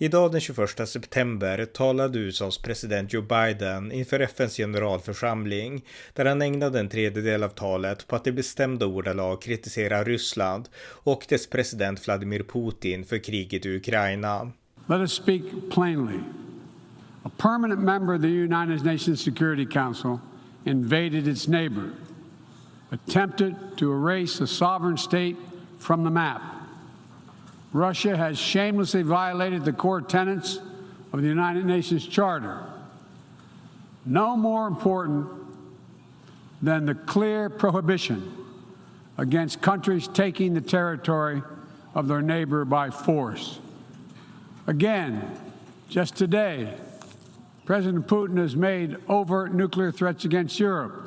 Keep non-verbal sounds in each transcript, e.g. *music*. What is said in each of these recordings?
Idag den 21 september talade USAs president Joe Biden inför FNs generalförsamling där han ägnade en tredjedel av talet på att i bestämda ordalag kritisera Ryssland och dess president Vladimir Putin för kriget i Ukraina. Let us speak plainly. A permanent member of the United Nations Security Council invaded its neighbor, attempted to erase a sovereign state from the map. Russia has shamelessly violated the core tenets of the United Nations Charter. No more important than the clear prohibition against countries taking the territory of their neighbor by force. Again, just today, President Putin has made overt nuclear threats against Europe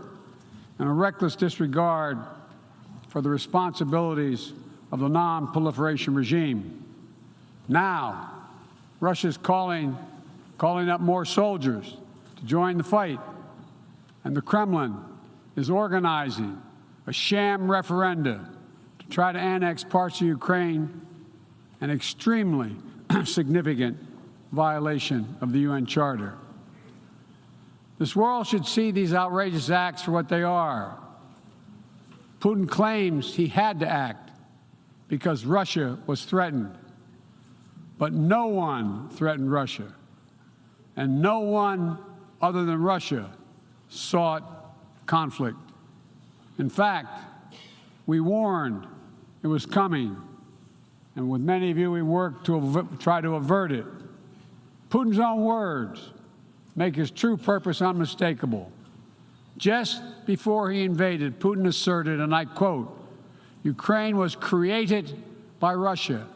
and a reckless disregard for the responsibilities of the non proliferation regime. Now, Russia's calling, calling up more soldiers to join the fight, and the Kremlin is organizing a sham referenda to try to annex parts of Ukraine, an extremely *clears throat* significant violation of the UN Charter. This world should see these outrageous acts for what they are. Putin claims he had to act because Russia was threatened. But no one threatened Russia. And no one other than Russia sought conflict. In fact, we warned it was coming. And with many of you, we worked to try to avert it. Putin's own words make his true purpose unmistakable. Just before he invaded, Putin asserted, and I quote, Ukraine was created by Russia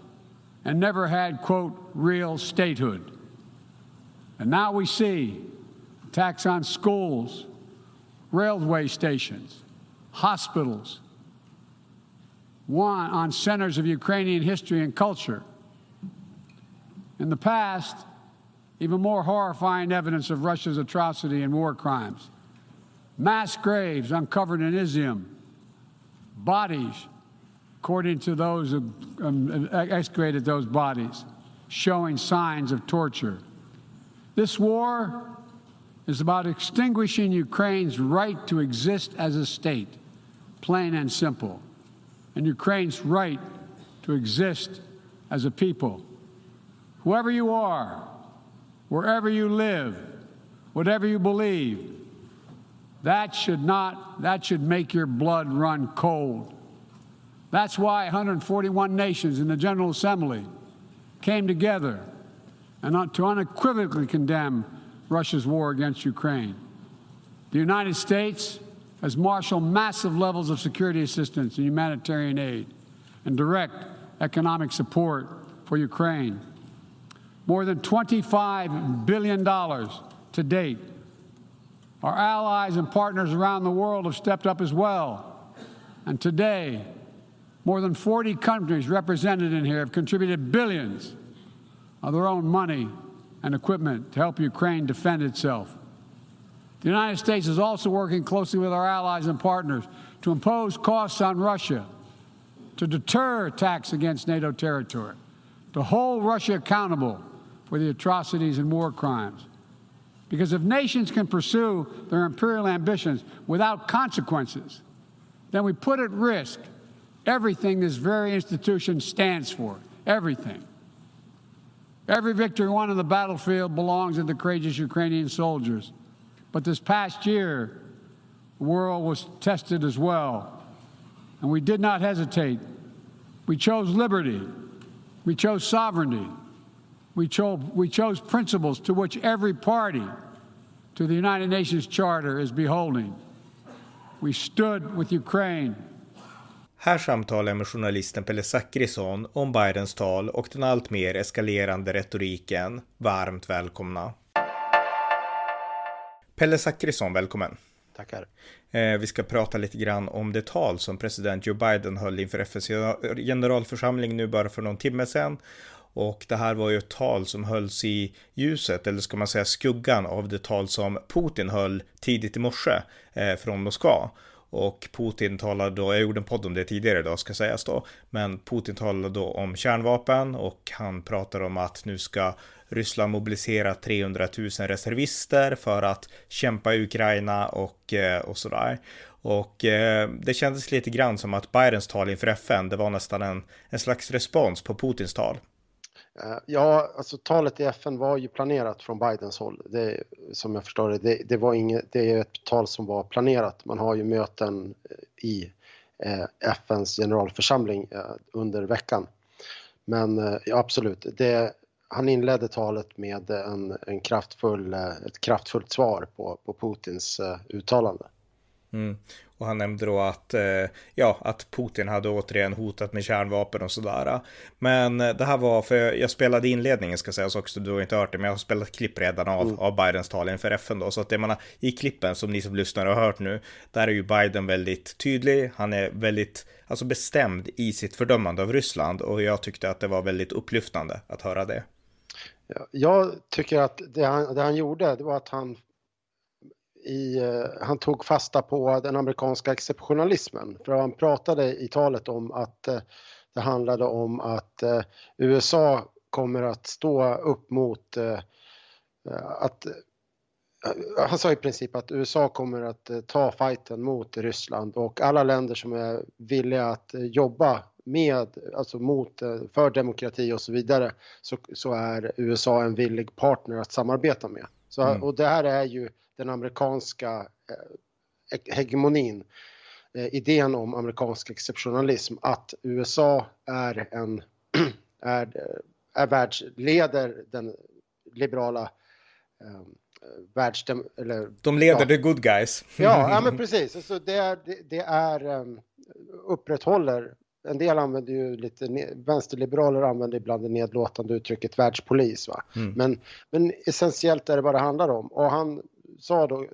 and never had, quote, real statehood. And now we see attacks on schools, railway stations, hospitals, one on centers of Ukrainian history and culture. In the past, even more horrifying evidence of Russia's atrocity and war crimes. Mass graves uncovered in Izium, bodies according to those who um, excavated those bodies, showing signs of torture. This war is about extinguishing Ukraine's right to exist as a state, plain and simple, and Ukraine's right to exist as a people. Whoever you are, wherever you live, whatever you believe, that should not, that should make your blood run cold. That's why 141 nations in the General Assembly came together and to unequivocally condemn Russia's war against Ukraine. The United States has marshaled massive levels of security assistance and humanitarian aid and direct economic support for Ukraine. More than $25 billion to date. Our allies and partners around the world have stepped up as well. And today, more than 40 countries represented in here have contributed billions of their own money and equipment to help Ukraine defend itself. The United States is also working closely with our allies and partners to impose costs on Russia, to deter attacks against NATO territory, to hold Russia accountable for the atrocities and war crimes. Because if nations can pursue their imperial ambitions without consequences, then we put at risk everything this very institution stands for. Everything. Every victory won on the battlefield belongs to the courageous Ukrainian soldiers. But this past year, the world was tested as well. And we did not hesitate. We chose liberty. We chose sovereignty. We chose, we chose principles to which every party to the United Nations Charter is beholding. We stood with Ukraine Här samtalar jag med journalisten Pelle Zackrisson om Bidens tal och den allt mer eskalerande retoriken. Varmt välkomna! Pelle Zackrisson, välkommen! Tackar. Eh, vi ska prata lite grann om det tal som president Joe Biden höll inför FNs generalförsamling nu bara för någon timme sedan. Och det här var ju ett tal som hölls i ljuset, eller ska man säga skuggan av det tal som Putin höll tidigt i morse eh, från Moskva. Och Putin talade då, jag gjorde en podd om det tidigare idag ska sägas då, men Putin talade då om kärnvapen och han pratar om att nu ska Ryssland mobilisera 300 000 reservister för att kämpa i Ukraina och, eh, och sådär. Och eh, det kändes lite grann som att Bidens tal inför FN, det var nästan en, en slags respons på Putins tal. Eh, ja, alltså talet i FN var ju planerat från Bidens håll. Det, som jag förstår det, det, det var inget, det är ett tal som var planerat. Man har ju möten eh, i eh, FNs generalförsamling eh, under veckan. Men eh, ja, absolut, det, han inledde talet med en, en kraftfull, eh, ett kraftfullt svar på, på Putins eh, uttalande. Mm. Och han nämnde då att, eh, ja, att Putin hade återigen hotat med kärnvapen och sådär. Men eh, det här var, för jag spelade inledningen ska sägas också, du har inte hört det, men jag har spelat klipp redan av, mm. av Bidens tal inför FN då. Så att det man i klippen som ni som lyssnar har hört nu, där är ju Biden väldigt tydlig. Han är väldigt, alltså bestämd i sitt fördömande av Ryssland och jag tyckte att det var väldigt upplyftande att höra det. Jag tycker att det han, det han gjorde, det var att han i, eh, han tog fasta på den amerikanska exceptionalismen. För han pratade i talet om att eh, det handlade om att eh, USA kommer att stå upp mot att han sa i princip att USA kommer att ta fighten mot Ryssland och alla länder som är villiga att jobba med, alltså mot, för demokrati och så vidare, så, så är USA en villig partner att samarbeta med. Så, mm. Och det här är ju den amerikanska eh, hegemonin, eh, idén om amerikansk exceptionalism, att USA är en, *clears throat* är, är världsleder den liberala eh, världsdem... Eller, De leder ja. the good guys. ja, *laughs* ja, men precis. Alltså det är, det, det är um, upprätthåller en del använder ju lite, vänsterliberaler använder ibland det nedlåtande uttrycket världspolis. Va? Mm. Men, men essentiellt är det vad det handlar om. Och han sa då,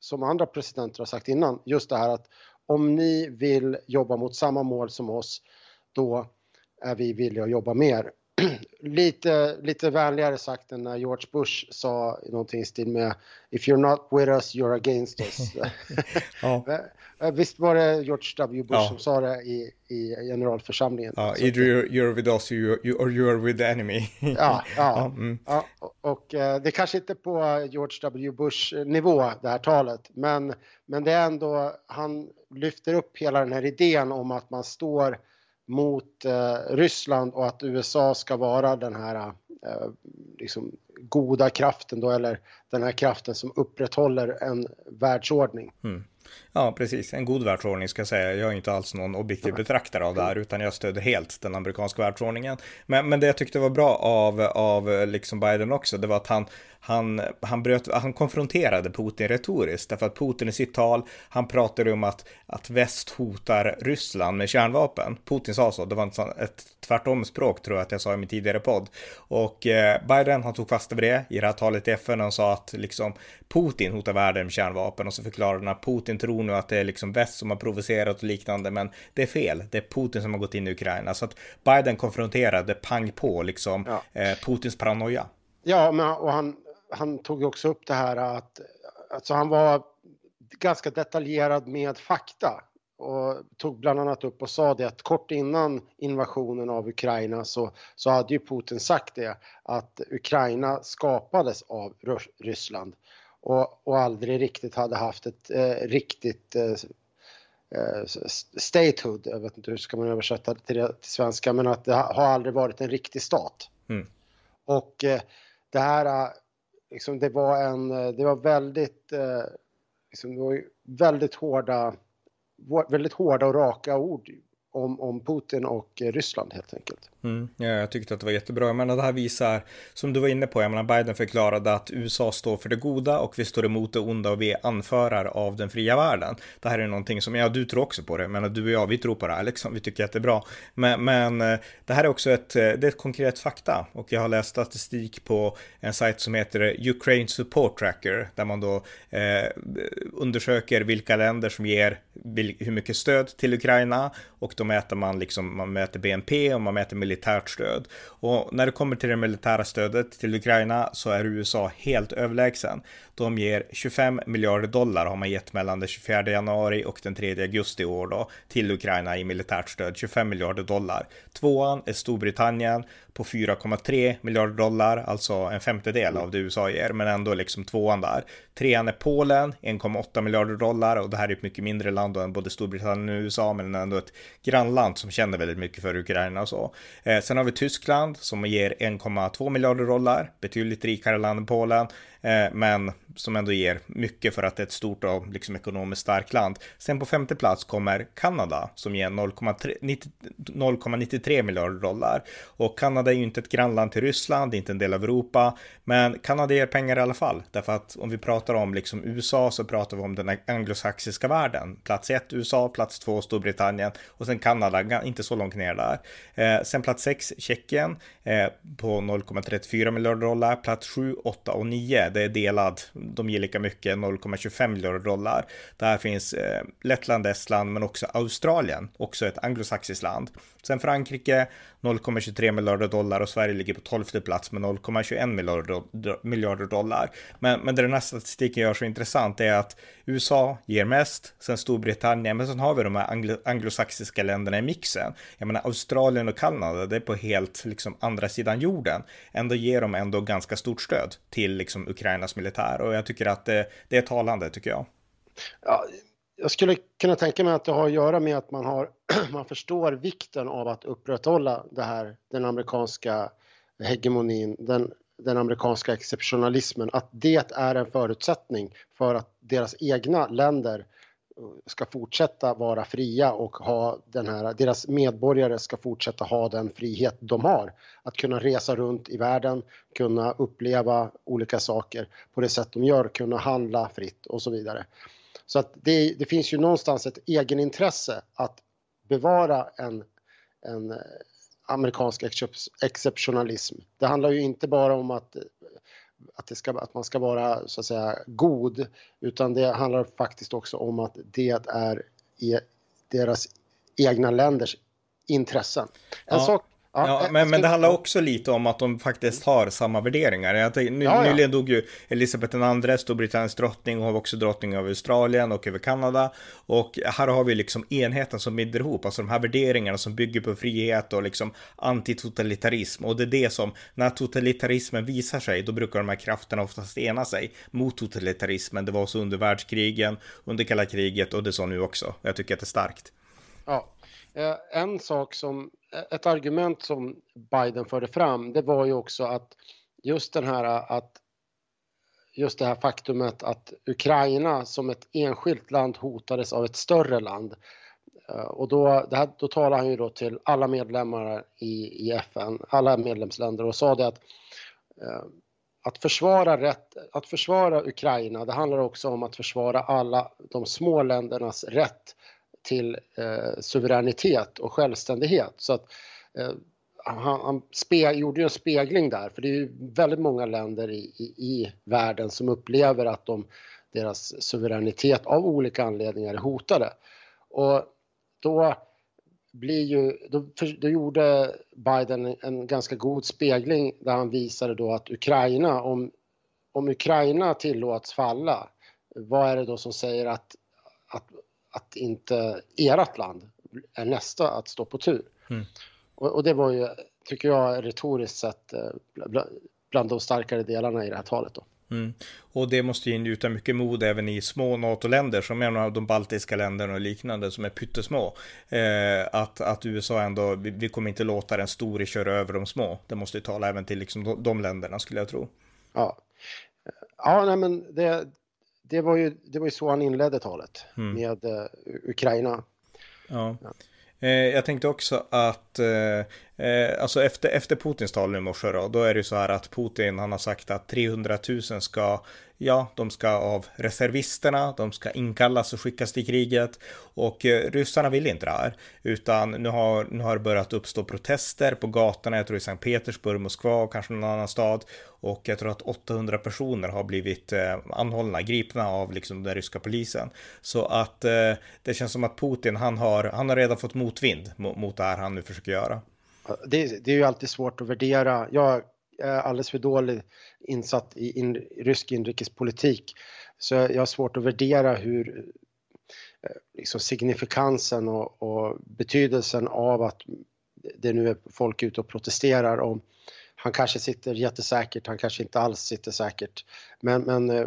som andra presidenter har sagt innan, just det här att om ni vill jobba mot samma mål som oss, då är vi villiga att jobba mer. *clears throat* lite, lite vänligare sagt än när George Bush sa någonting i stil med If you're not with us, you're against us. *laughs* ja. *laughs* Visst var det George W. Bush ja. som sa det i, i generalförsamlingen? Ja, either you're, you're with us or you're with the enemy. *laughs* ja, ja, ja, mm. ja, och eh, det kanske inte på George W. Bush nivå det här talet, men, men det är ändå, han lyfter upp hela den här idén om att man står mot eh, Ryssland och att USA ska vara den här eh, liksom goda kraften då, eller den här kraften som upprätthåller en världsordning. Mm. Ja, precis. En god världsordning ska jag säga. Jag är inte alls någon objektiv betraktare av det här, utan jag stöder helt den amerikanska världsordningen. Men, men det jag tyckte var bra av, av liksom Biden också, det var att han, han, han, bröt, han konfronterade Putin retoriskt, därför att Putin i sitt tal, han pratade om att, att väst hotar Ryssland med kärnvapen. Putin sa så, det var ett tvärtom språk tror jag att jag sa i min tidigare podd. Och eh, Biden, han tog fasta på det i det här talet i FN och sa att liksom Putin hotar världen med kärnvapen och så förklarade han att Putin tror nu att det är liksom väst som har provocerat och liknande, men det är fel. Det är Putin som har gått in i Ukraina. Så att Biden konfronterade pang på liksom ja. eh, Putins paranoia. Ja, men, och han, han tog också upp det här att alltså han var ganska detaljerad med fakta och tog bland annat upp och sa det att kort innan invasionen av Ukraina så, så hade ju Putin sagt det att Ukraina skapades av Ryssland och, och aldrig riktigt hade haft ett eh, riktigt eh, eh, statehood, jag vet inte hur ska man översätta det till, till svenska, men att det har aldrig varit en riktig stat. Mm. Och eh, det här, eh, liksom, det var en, eh, det var väldigt, liksom, det var väldigt hårda, väldigt hårda och raka ord om, om Putin och eh, Ryssland helt enkelt. Mm, ja, jag tyckte att det var jättebra. Jag menar, det här visar, som du var inne på, jag menar, Biden förklarade att USA står för det goda och vi står emot det onda och vi är anförare av den fria världen. Det här är någonting som, ja, du tror också på det, men du och jag, vi tror på det här, liksom, vi tycker att det är bra. Men, men eh, det här är också ett, eh, det är ett konkret fakta och jag har läst statistik på en sajt som heter Ukraine Support Tracker, där man då eh, undersöker vilka länder som ger hur mycket stöd till Ukraina och då mäter man liksom, man mäter BNP och man mäter militärt stöd. Och när det kommer till det militära stödet till Ukraina så är USA helt överlägsen. De ger 25 miljarder dollar har man gett mellan den 24 januari och den 3 augusti i år då till Ukraina i militärt stöd. 25 miljarder dollar. Tvåan är Storbritannien på 4,3 miljarder dollar, alltså en femtedel av det USA ger, men ändå liksom tvåan där. Trean är Polen, 1,8 miljarder dollar och det här är ett mycket mindre land än både Storbritannien och USA, men ändå ett grannland som känner väldigt mycket för Ukraina och så. Eh, sen har vi Tyskland som ger 1,2 miljarder dollar, betydligt rikare land än Polen. Eh, men som ändå ger mycket för att det är ett stort och liksom ekonomiskt starkt land. Sen på femte plats kommer Kanada som ger 0,93 miljarder dollar. Och Kanada är ju inte ett grannland till Ryssland, det är inte en del av Europa, men Kanada ger pengar i alla fall. Därför att om vi pratar om liksom USA så pratar vi om den anglosaxiska världen. Plats ett USA, plats två Storbritannien och sen Kanada, inte så långt ner där. Eh, sen plats sex Tjeckien eh, på 0,34 miljarder dollar, plats sju, åtta och nio det är delad. De ger lika mycket, 0,25 miljarder dollar. Där finns eh, Lettland, Estland, men också Australien, också ett anglosaxiskt land. Sen Frankrike 0,23 miljarder dollar och Sverige ligger på 12 plats med 0,21 miljarder, miljarder dollar. Men, men det den här statistiken gör så intressant är att USA ger mest, sen Storbritannien, men sen har vi de här anglo anglosaxiska länderna i mixen. Jag menar Australien och Kanada, det är på helt liksom andra sidan jorden. Ändå ger de ändå ganska stort stöd till liksom Ukrainas militär och jag tycker att det, det är talande tycker jag. Ja, jag skulle kunna tänka mig att det har att göra med att man, har, *clears throat* man förstår vikten av att upprätthålla det här, den amerikanska hegemonin, den, den amerikanska exceptionalismen, att det är en förutsättning för att deras egna länder eh, ska fortsätta vara fria och ha den här, deras medborgare ska fortsätta ha den frihet de har. Att kunna resa runt i världen, kunna uppleva olika saker på det sätt de gör, kunna handla fritt och så vidare. Så att det, det finns ju någonstans ett egenintresse att bevara en, en amerikansk exceptionalism. Det handlar ju inte bara om att, att, ska, att man ska vara så att säga god, utan det handlar faktiskt också om att det är i deras egna länders intressen. En ja. sak Ja, ja, men, men det handlar också lite om att de faktiskt har samma värderingar. Jag tänkte, ny, ja, ja. Nyligen dog ju Elisabeth II, Storbritanniens drottning, och hon var också drottning över Australien och över Kanada. Och här har vi liksom enheten som binder ihop, alltså de här värderingarna som bygger på frihet och liksom antitotalitarism. Och det är det som, när totalitarismen visar sig, då brukar de här krafterna oftast ena sig mot totalitarismen. Det var så under världskrigen, under kalla kriget och det är så nu också. Jag tycker att det är starkt. Ja, eh, Eh, en sak som eh, ett argument som Biden förde fram, det var ju också att just den här eh, att just det här faktumet att Ukraina som ett enskilt land hotades av ett större land. Och då, det här, då talade han ju då till alla medlemmar i, i FN, alla medlemsländer och sa det att att försvara, rätt, att försvara Ukraina, det handlar också om att försvara alla de små ländernas rätt till eh, suveränitet och självständighet. Så att, eh, han, han spe, gjorde ju en spegling där, för det är ju väldigt många länder i, i, i världen som upplever att de, deras suveränitet av olika anledningar är hotade. Och då blir ju, då, då, gjorde Biden en ganska god spegling där han visade då att Ukraina, om, om Ukraina tillåts falla, vad är det då som säger att, att att inte ert land är nästa att stå på tur. Mm. Och, och, det var ju, tycker jag, retoriskt sett eh, bland de starkare delarna i det här talet. Då. Mm. Och det måste ju ingjuta mycket mod även i små NATO-länder som är av de baltiska länderna och liknande som är pyttesmå. Eh, att, att USA ändå, vi, vi, kommer inte låta den store köra över de små. Det måste ju tala även till liksom de, de länderna skulle jag tro. Ja, ja nej, men det, det, var ju, det var ju så han inledde talet mm. med uh, Ukraina. Ja. Eh, jag tänkte också att eh, eh, alltså efter, efter Putins tal nu i morse då, då är det ju så här att Putin han har sagt att 300 000 ska ja, de ska av reservisterna, de ska inkallas och skickas till kriget och eh, ryssarna vill inte det här, utan nu har, nu har det börjat uppstå protester på gatorna, jag tror i Sankt Petersburg, Moskva och kanske någon annan stad och jag tror att 800 personer har blivit eh, anhållna, gripna av liksom den ryska polisen. Så att eh, det känns som att Putin, han har, han har redan fått motvind mot, mot det här han nu försöker göra. Det, det är ju alltid svårt att värdera. Jag är alldeles för dålig insatt i in, rysk inrikespolitik. Så jag har svårt att värdera hur eh, liksom signifikansen och, och, betydelsen av att det nu är folk ute och protesterar om han kanske sitter jättesäkert, han kanske inte alls sitter säkert. Men, men eh,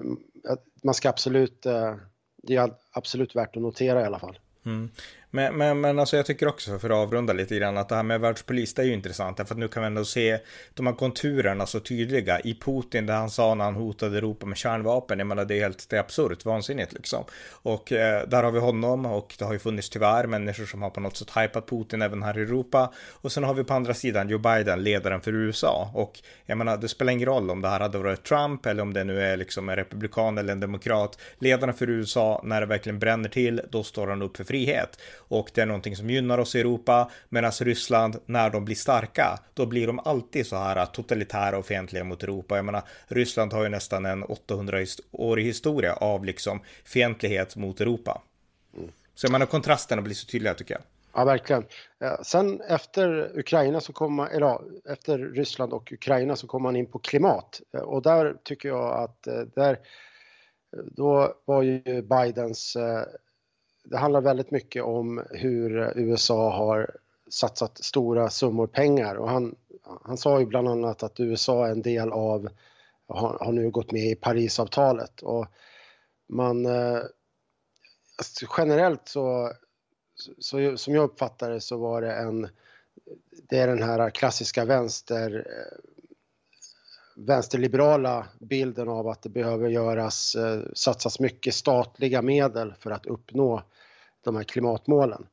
man ska absolut, eh, det är absolut värt att notera i alla fall. Mm. Men, men, men alltså jag tycker också för att avrunda lite grann att det här med världspolis det är ju intressant för att nu kan vi ändå se de här konturerna så tydliga i Putin det han sa när han hotade Europa med kärnvapen. Jag menar det är helt det är absurt vansinnigt liksom. Och eh, där har vi honom och det har ju funnits tyvärr människor som har på något sätt hypat Putin även här i Europa. Och sen har vi på andra sidan Joe Biden, ledaren för USA. Och jag menar det spelar ingen roll om det här hade varit Trump eller om det nu är liksom en republikan eller en demokrat. Ledaren för USA, när det verkligen bränner till, då står han upp för frihet och det är någonting som gynnar oss i Europa. Medan Ryssland, när de blir starka, då blir de alltid så här totalitära och fientliga mot Europa. Jag menar, Ryssland har ju nästan en 800-årig historia av liksom fientlighet mot Europa. Mm. Så jag menar, kontrasterna blir så tydliga tycker jag. Ja, verkligen. Sen efter Ukraina så kommer eller ja, efter Ryssland och Ukraina så kom man in på klimat eh, och där tycker jag att eh, där eh, då var ju Bidens det handlar väldigt mycket om hur USA har satsat stora summor pengar. Och han, han sa ju bland annat att USA är en del av, har, har nu gått med i Parisavtalet. Och man alltså generellt så, så, som jag uppfattar det så var det en, det är den här klassiska vänster eh, vänsterliberala bilden av att det behöver göras, eh, satsas mycket statliga medel för att uppnå de här klimatmålen.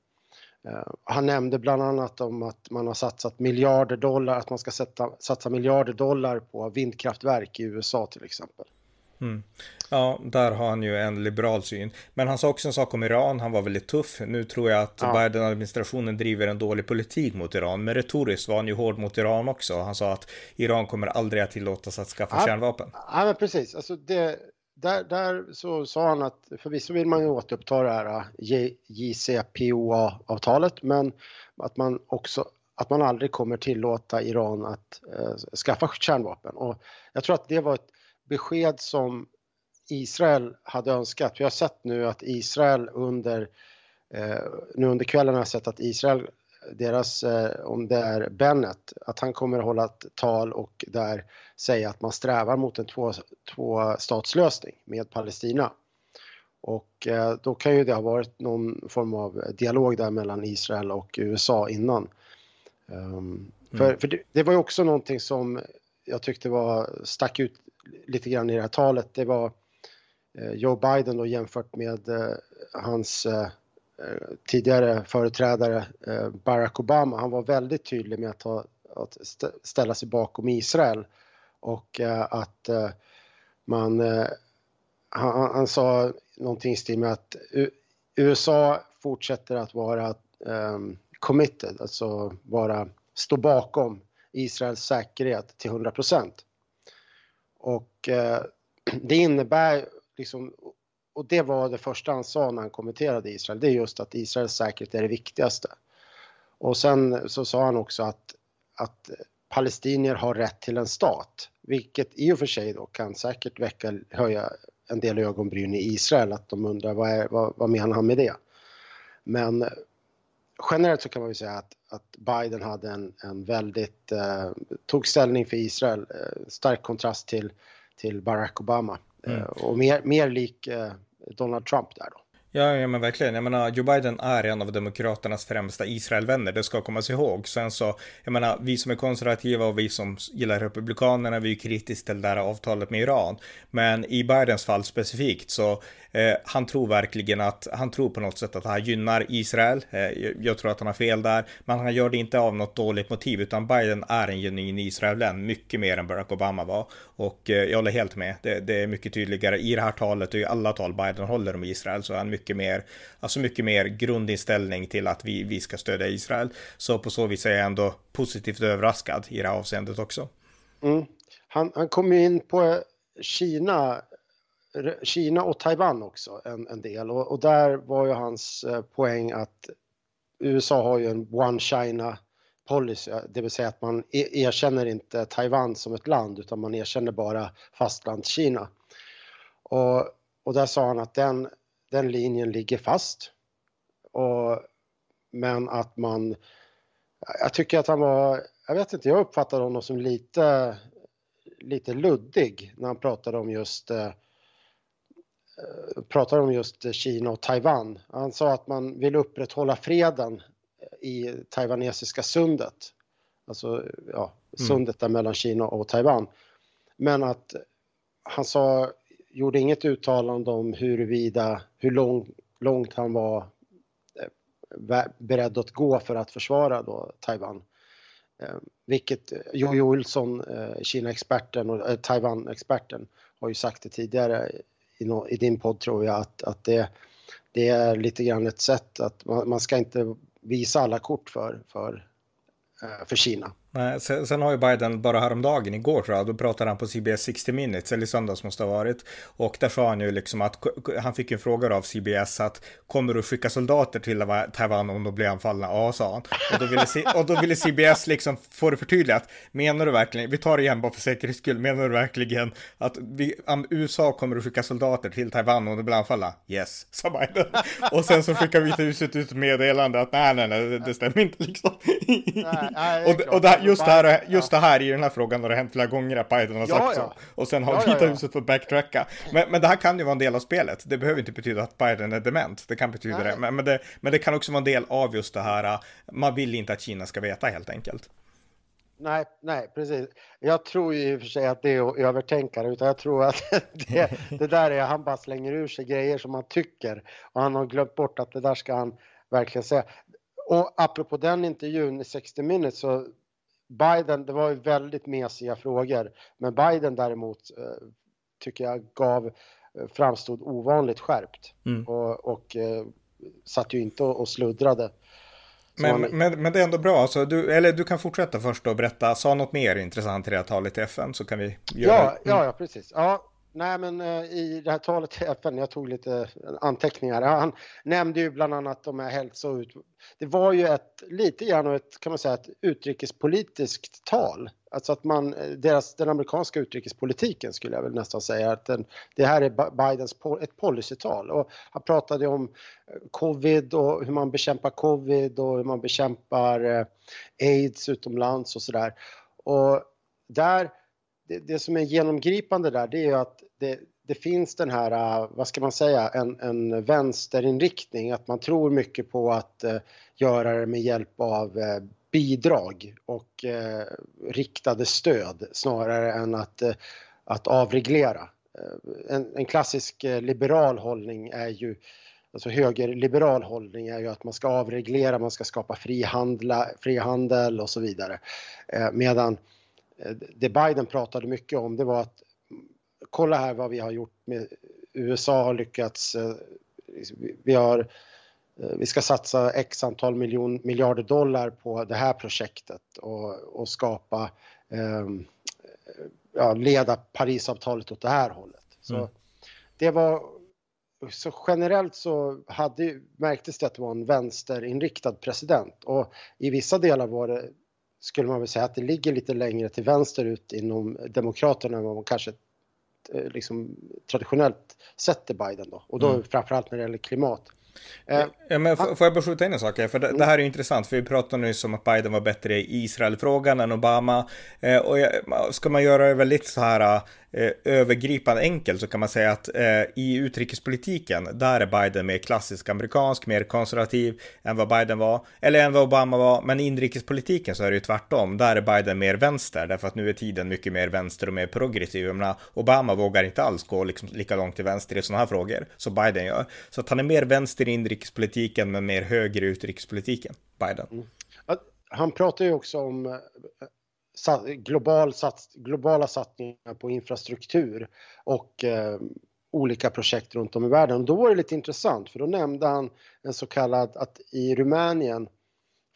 Eh, han nämnde bland annat om att man har satsat miljarder dollar, att man ska sätta, satsa miljarder dollar på vindkraftverk i USA till exempel. Mm. Ja, där har han ju en liberal syn. Men han sa också en sak om Iran, han var väldigt tuff. Nu tror jag att ja. Biden-administrationen driver en dålig politik mot Iran, men retoriskt var han ju hård mot Iran också. Han sa att Iran kommer aldrig att tillåtas att skaffa ja, kärnvapen. Ja, men precis. Alltså det, där, där så sa han att förvisso vill man ju återuppta det här JCPOA-avtalet, men att man också att man aldrig kommer tillåta Iran att eh, skaffa kärnvapen. Och jag tror att det var ett besked som Israel hade önskat. Vi har sett nu att Israel under, eh, nu under kvällen har jag sett att Israel, deras, eh, om det är Bennett, att han kommer att hålla ett tal och där säga att man strävar mot en två, tvåstatslösning med Palestina. Och eh, då kan ju det ha varit någon form av dialog där mellan Israel och USA innan. Um, för, mm. för det, det, var ju också någonting som jag tyckte var, stack ut lite grann i det här talet. Det var eh, Joe Biden då jämfört med eh, hans eh, tidigare företrädare Barack Obama. Han var väldigt tydlig med att, ta, att ställa sig bakom Israel och att man han, han, sa någonting i stil med att USA fortsätter att vara um, committed, alltså vara, stå bakom Israels säkerhet till 100 procent. Och eh, *clears throat* det innebär liksom, och det var det första han sa när han kommenterade Israel, det är just att Israels säkerhet är det viktigaste. Och sen så sa han också att, att palestinier har rätt till en stat, vilket i och för sig då kan säkert väcka, höja en del ögonbryn i Israel, att de undrar vad, är, vad, vad menar han med det? Men generellt så kan man ju säga att, att Biden hade en, en väldigt, eh, tog ställning för Israel, eh, stark kontrast till, till Barack Obama mm. eh, och mer, mer lik eh, Donald Trump där då. Ja, ja, men verkligen. Jag menar, Joe Biden är en av demokraternas främsta Israelvänner. Det ska komma sig ihåg. Sen så, jag menar, vi som är konservativa och vi som gillar republikanerna, vi är kritiska till det här avtalet med Iran. Men i Bidens fall specifikt så Eh, han tror verkligen att, han tror på något sätt att det här gynnar Israel. Eh, jag tror att han har fel där, men han gör det inte av något dåligt motiv, utan Biden är en genuin Israelvän, mycket mer än Barack Obama var. Och eh, jag håller helt med. Det, det, är mycket tydligare i det här talet och i alla tal Biden håller om Israel så är han mycket mer, alltså mycket mer grundinställning till att vi, vi ska stödja Israel. Så på så vis är jag ändå positivt överraskad i det här avseendet också. Mm. Han, han kom in på Kina Kina och Taiwan också en, en del och, och, där var ju hans eh, poäng att USA har ju en One China policy, det vill säga att man e, erkänner inte Taiwan som ett land utan man erkänner bara fastland Kina. Och, och där sa han att den, den linjen ligger fast. Och, men att man, jag tycker att han var, jag vet inte, jag uppfattade honom som lite, lite luddig när han pratade om just eh, pratar om just Kina och Taiwan. Han sa att man vill upprätthålla freden i taiwanesiska sundet. Alltså ja, mm. sundet där mellan Kina och Taiwan. Men att han sa, gjorde inget uttalande om huruvida, hur lång, långt han var eh, beredd att gå för att försvara då Taiwan. Eh, vilket eh, Jojo Olsson, eh, Kina-experten och Taiwan-experten har ju sagt det tidigare i, no, i din podd tror jag att, att det, det är lite grann ett sätt att man, man ska inte visa alla kort för, för, eh, för Kina. Nej, sen, sen, har ju Biden bara häromdagen, igår tror jag, då pratade han på CBS 60 minutes, eller i söndags måste ha varit. Och där sa han ju liksom att, han fick en fråga av CBS att kommer du skicka soldater till Taiwan om de blir anfallna? Ja, sa han. Och då ville, och då ville CBS liksom få det förtydligat. Menar du verkligen, vi tar det igen bara för säkerhets skull, menar du verkligen att vi, USA kommer att skicka soldater till Taiwan om de blir anfallna? Yes, sa Biden. *laughs* Och sen så skickar Vita huset ut meddelande att nej, nej, nej, det stämmer inte liksom. Nej, nej, och, och det, just, det här, just det här i den här frågan har det hänt flera gånger att Biden har sagt ja, så. Och sen har ja, Vita huset fått backtracka. Men, men det här kan ju vara en del av spelet. Det behöver inte betyda att Biden är dement. Det kan betyda det. Men, men det. men det kan också vara en del av just det här. Man vill inte att Kina ska veta helt enkelt. Nej, nej, precis. Jag tror ju i och för sig att det är att övertänka det, utan jag tror att *laughs* det, det där är, han bara slänger ur sig grejer som han tycker och han har glömt bort att det där ska han verkligen säga. Och apropå den intervjun i 60 minutes så Biden, det var ju väldigt mesiga frågor, men Biden däremot eh, tycker jag gav, eh, framstod ovanligt skärpt mm. och, och eh, satt ju inte och, sluddrade. Men, man... men, men, det är ändå bra, alltså, du, eller du kan fortsätta först och berätta, sa något mer intressant i det här talet i FN så kan vi göra ja, mm. ja, ja, precis. Ja, nej men eh, i det här talet *laughs* till FN, jag tog lite anteckningar, han nämnde ju bland annat de här hälso Det var ju ett, lite grann ett, kan man säga, ett utrikespolitiskt tal. Alltså att man, eh, deras, den amerikanska utrikespolitiken skulle jag väl nästan säga att den, det här är Bidens, ett policytal och han pratade om eh, covid och hur man bekämpar covid och hur man bekämpar aids utomlands och sådär. Och där det, det, som är genomgripande där det är att det, det finns den här, äh, vad ska man säga, en, en vänsterinriktning, att man tror mycket på att eh, göra det med hjälp av eh, bidrag och eh, riktade stöd snarare än att, att avreglera. En, en, klassisk liberal hållning är ju Alltså högerliberal hållning är ju att man ska avreglera, man ska skapa frihandla, frihandel och så vidare. Medan Eh, det Biden pratade mycket om det var att kolla här vad vi har gjort med USA har lyckats. Eh, vi har eh, vi ska satsa x antal miljon, miljarder dollar på det här projektet och, och skapa, eh, ja, leda Parisavtalet åt det här hållet. Så mm. det var, så generellt så hade, märktes det att det var en vänsterinriktad president och i vissa delar var det skulle man väl säga att det ligger lite längre till vänster ut inom Demokraterna än vad man kanske eh, liksom, traditionellt sätter Biden då. Och då mm. framförallt när det gäller klimat. Eh, ja, men får jag bara skjuta in en sak? För det, det, här är intressant, för vi pratade nyss om att Biden var bättre i Israelfrågan än Obama. Eh, och jag, ska man göra det väldigt så här eh, övergripande enkel så kan man säga att eh, i utrikespolitiken, där är Biden mer klassisk amerikansk, mer konservativ än vad Biden var, eller än vad Obama var, men i inrikespolitiken så är det ju tvärtom. Där är Biden mer vänster, därför att nu är tiden mycket mer vänster och mer progressiv. Jag menar, Obama vågar inte alls gå liksom lika långt till vänster i sådana här frågor som Biden gör. Så att han är mer vänster i inrikespolitiken, men mer höger i utrikespolitiken, Biden. Mm. Han pratar ju också om eh, global sats, globala satsningar på infrastruktur och eh, olika projekt runt om i världen. Och då var det lite intressant för då nämnde han en så kallad att i Rumänien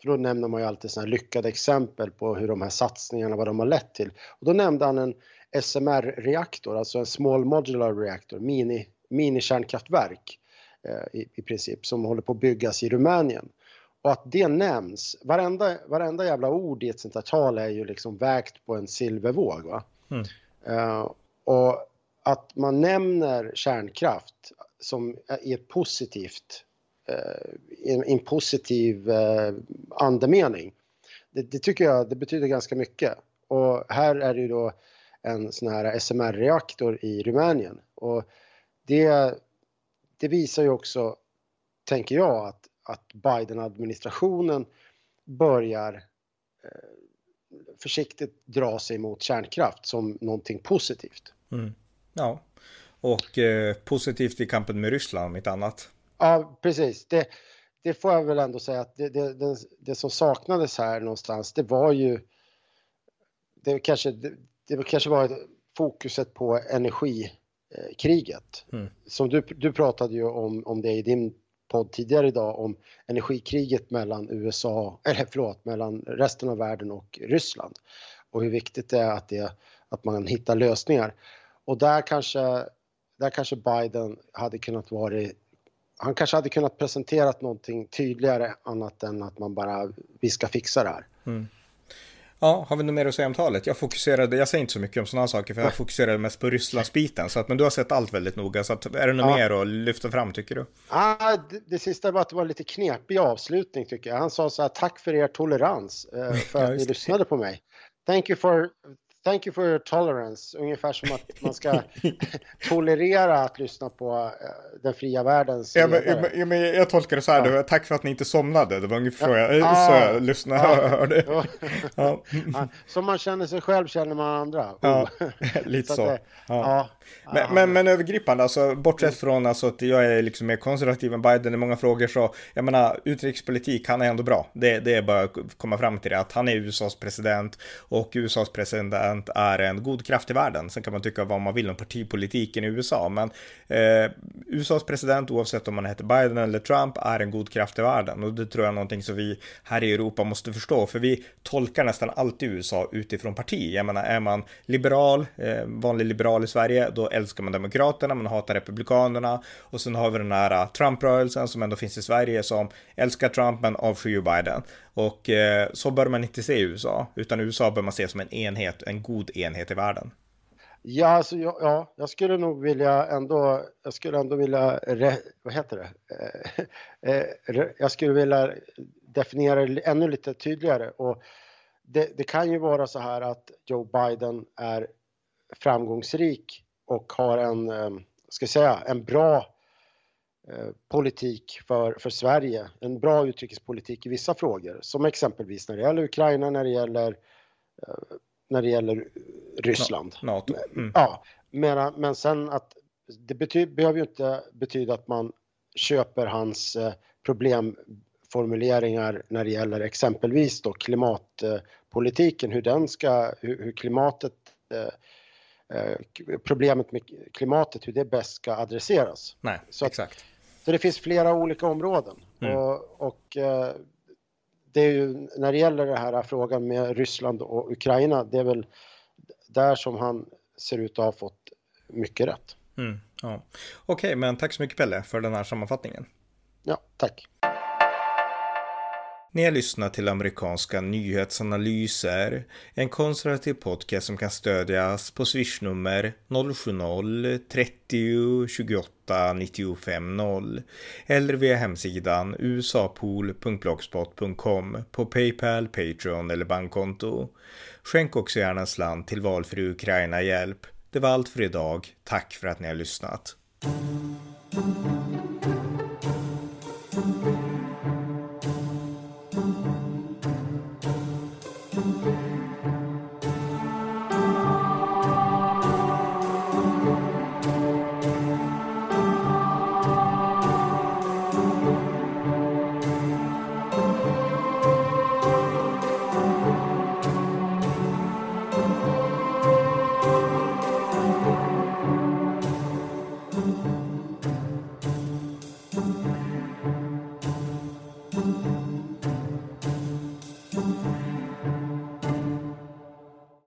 för då nämner man ju alltid sådana lyckade exempel på hur de här satsningarna, vad de har lett till. Och då nämnde han en SMR-reaktor, alltså en Small Modular Reactor, mini, minikärnkraftverk eh, i, i princip, som håller på att byggas i Rumänien. Och att det nämns, varenda, varenda jävla ord i ett sånt här tal är ju liksom vägt på en silvervåg. Va? Mm. Uh, och att man nämner kärnkraft som i ett positivt, uh, en, en positiv uh, andemening. Det, det, tycker jag, det betyder ganska mycket. Och här är det ju då en sån här SMR-reaktor i Rumänien. Och det, det visar ju också, tänker jag, att att Biden-administrationen börjar eh, försiktigt dra sig mot kärnkraft som någonting positivt. Mm. Ja, och eh, positivt i kampen med Ryssland om inte annat. Ja, precis. Det, det får jag väl ändå säga att det, det, det, det som saknades här någonstans, det var ju det kanske, det, det kanske var fokuset på energikriget. Mm. Som du, du pratade ju om, om det i din podd tidigare idag om energikriget mellan USA, *laughs* eller förlåt, mellan resten av världen och Ryssland. Och hur viktigt det är att, det, att man hittar lösningar. Och där kanske, där kanske Biden hade kunnat vara han kanske hade kunnat presenterat någonting tydligare annat än att man bara, vi ska fixa det här. Mm. Ja, har vi något mer att säga om talet? Jag fokuserade, jag säger inte så mycket om sådana saker för jag fokuserade mest på Rysslandsbiten. Så att, men du har sett allt väldigt noga, så att, är det något ja. mer att lyfta fram tycker du? Ah, det, det sista var att det var lite knepig avslutning tycker jag. Han sa så här, tack för er tolerans, eh, för *laughs* att ni lyssnade på mig. Thank you for Thank you for your tolerance. Ungefär som att man ska *laughs* tolerera att lyssna på uh, den fria världens ja, men, ja, men Jag tolkar det så här, ja. tack för att ni inte somnade. Det var ungefär så jag, ja. så jag lyssnade och hörde. *laughs* *laughs* Ja. Som man känner sig själv känner man andra. Ja, lite så. så. Det, ja. Men, men, men, övergripande, alltså, bortsett mm. från alltså, att jag är liksom mer konservativ än Biden i många frågor så, jag menar, utrikespolitik, han är ändå bra. Det, det är bara att komma fram till det, att han är USAs president och USAs president är en god kraft i världen. Sen kan man tycka vad man vill om partipolitiken i USA, men eh, USAs president, oavsett om man heter Biden eller Trump, är en god kraft i världen och det tror jag är någonting som vi här i Europa måste förstå, för vi tolkar nästan alltid USA utifrån parti. Jag menar, är man liberal, eh, vanlig liberal i Sverige, då älskar man Demokraterna, man hatar Republikanerna och sen har vi den här eh, Trump-rörelsen som ändå finns i Sverige som älskar Trump men avskyr Biden. Och eh, så bör man inte se USA, utan USA bör man se som en enhet, en god enhet i världen. Ja, alltså, ja, ja, jag skulle nog vilja ändå, jag skulle ändå vilja, re, vad heter det, eh, eh jag skulle vilja definiera det ännu lite tydligare och det, det, kan ju vara så här att Joe Biden är framgångsrik och har en, eh, ska jag säga, en bra politik för, för Sverige, en bra utrikespolitik i vissa frågor, som exempelvis när det gäller Ukraina, när det gäller, eh, när det gäller Ryssland. NATO. Mm. Ja, men, men sen att det bety, behöver ju inte betyda att man köper hans problemformuleringar när det gäller exempelvis då klimatpolitiken, hur den ska, hur, hur klimatet Eh, problemet med klimatet, hur det bäst ska adresseras. Nej, så exakt. Så det finns flera olika områden. Mm. Och, och eh, det är ju när det gäller den här frågan med Ryssland och Ukraina, det är väl där som han ser ut att ha fått mycket rätt. Mm, ja. Okej, men tack så mycket Pelle för den här sammanfattningen. Ja, tack. Ni har lyssnat till amerikanska nyhetsanalyser, en konservativ podcast som kan stödjas på swishnummer 070-30 28 95 0 eller via hemsidan usapool.blogspot.com på Paypal, Patreon eller bankkonto. Skänk också gärna en slant till valfri Ukraina-hjälp. Det var allt för idag. Tack för att ni har lyssnat.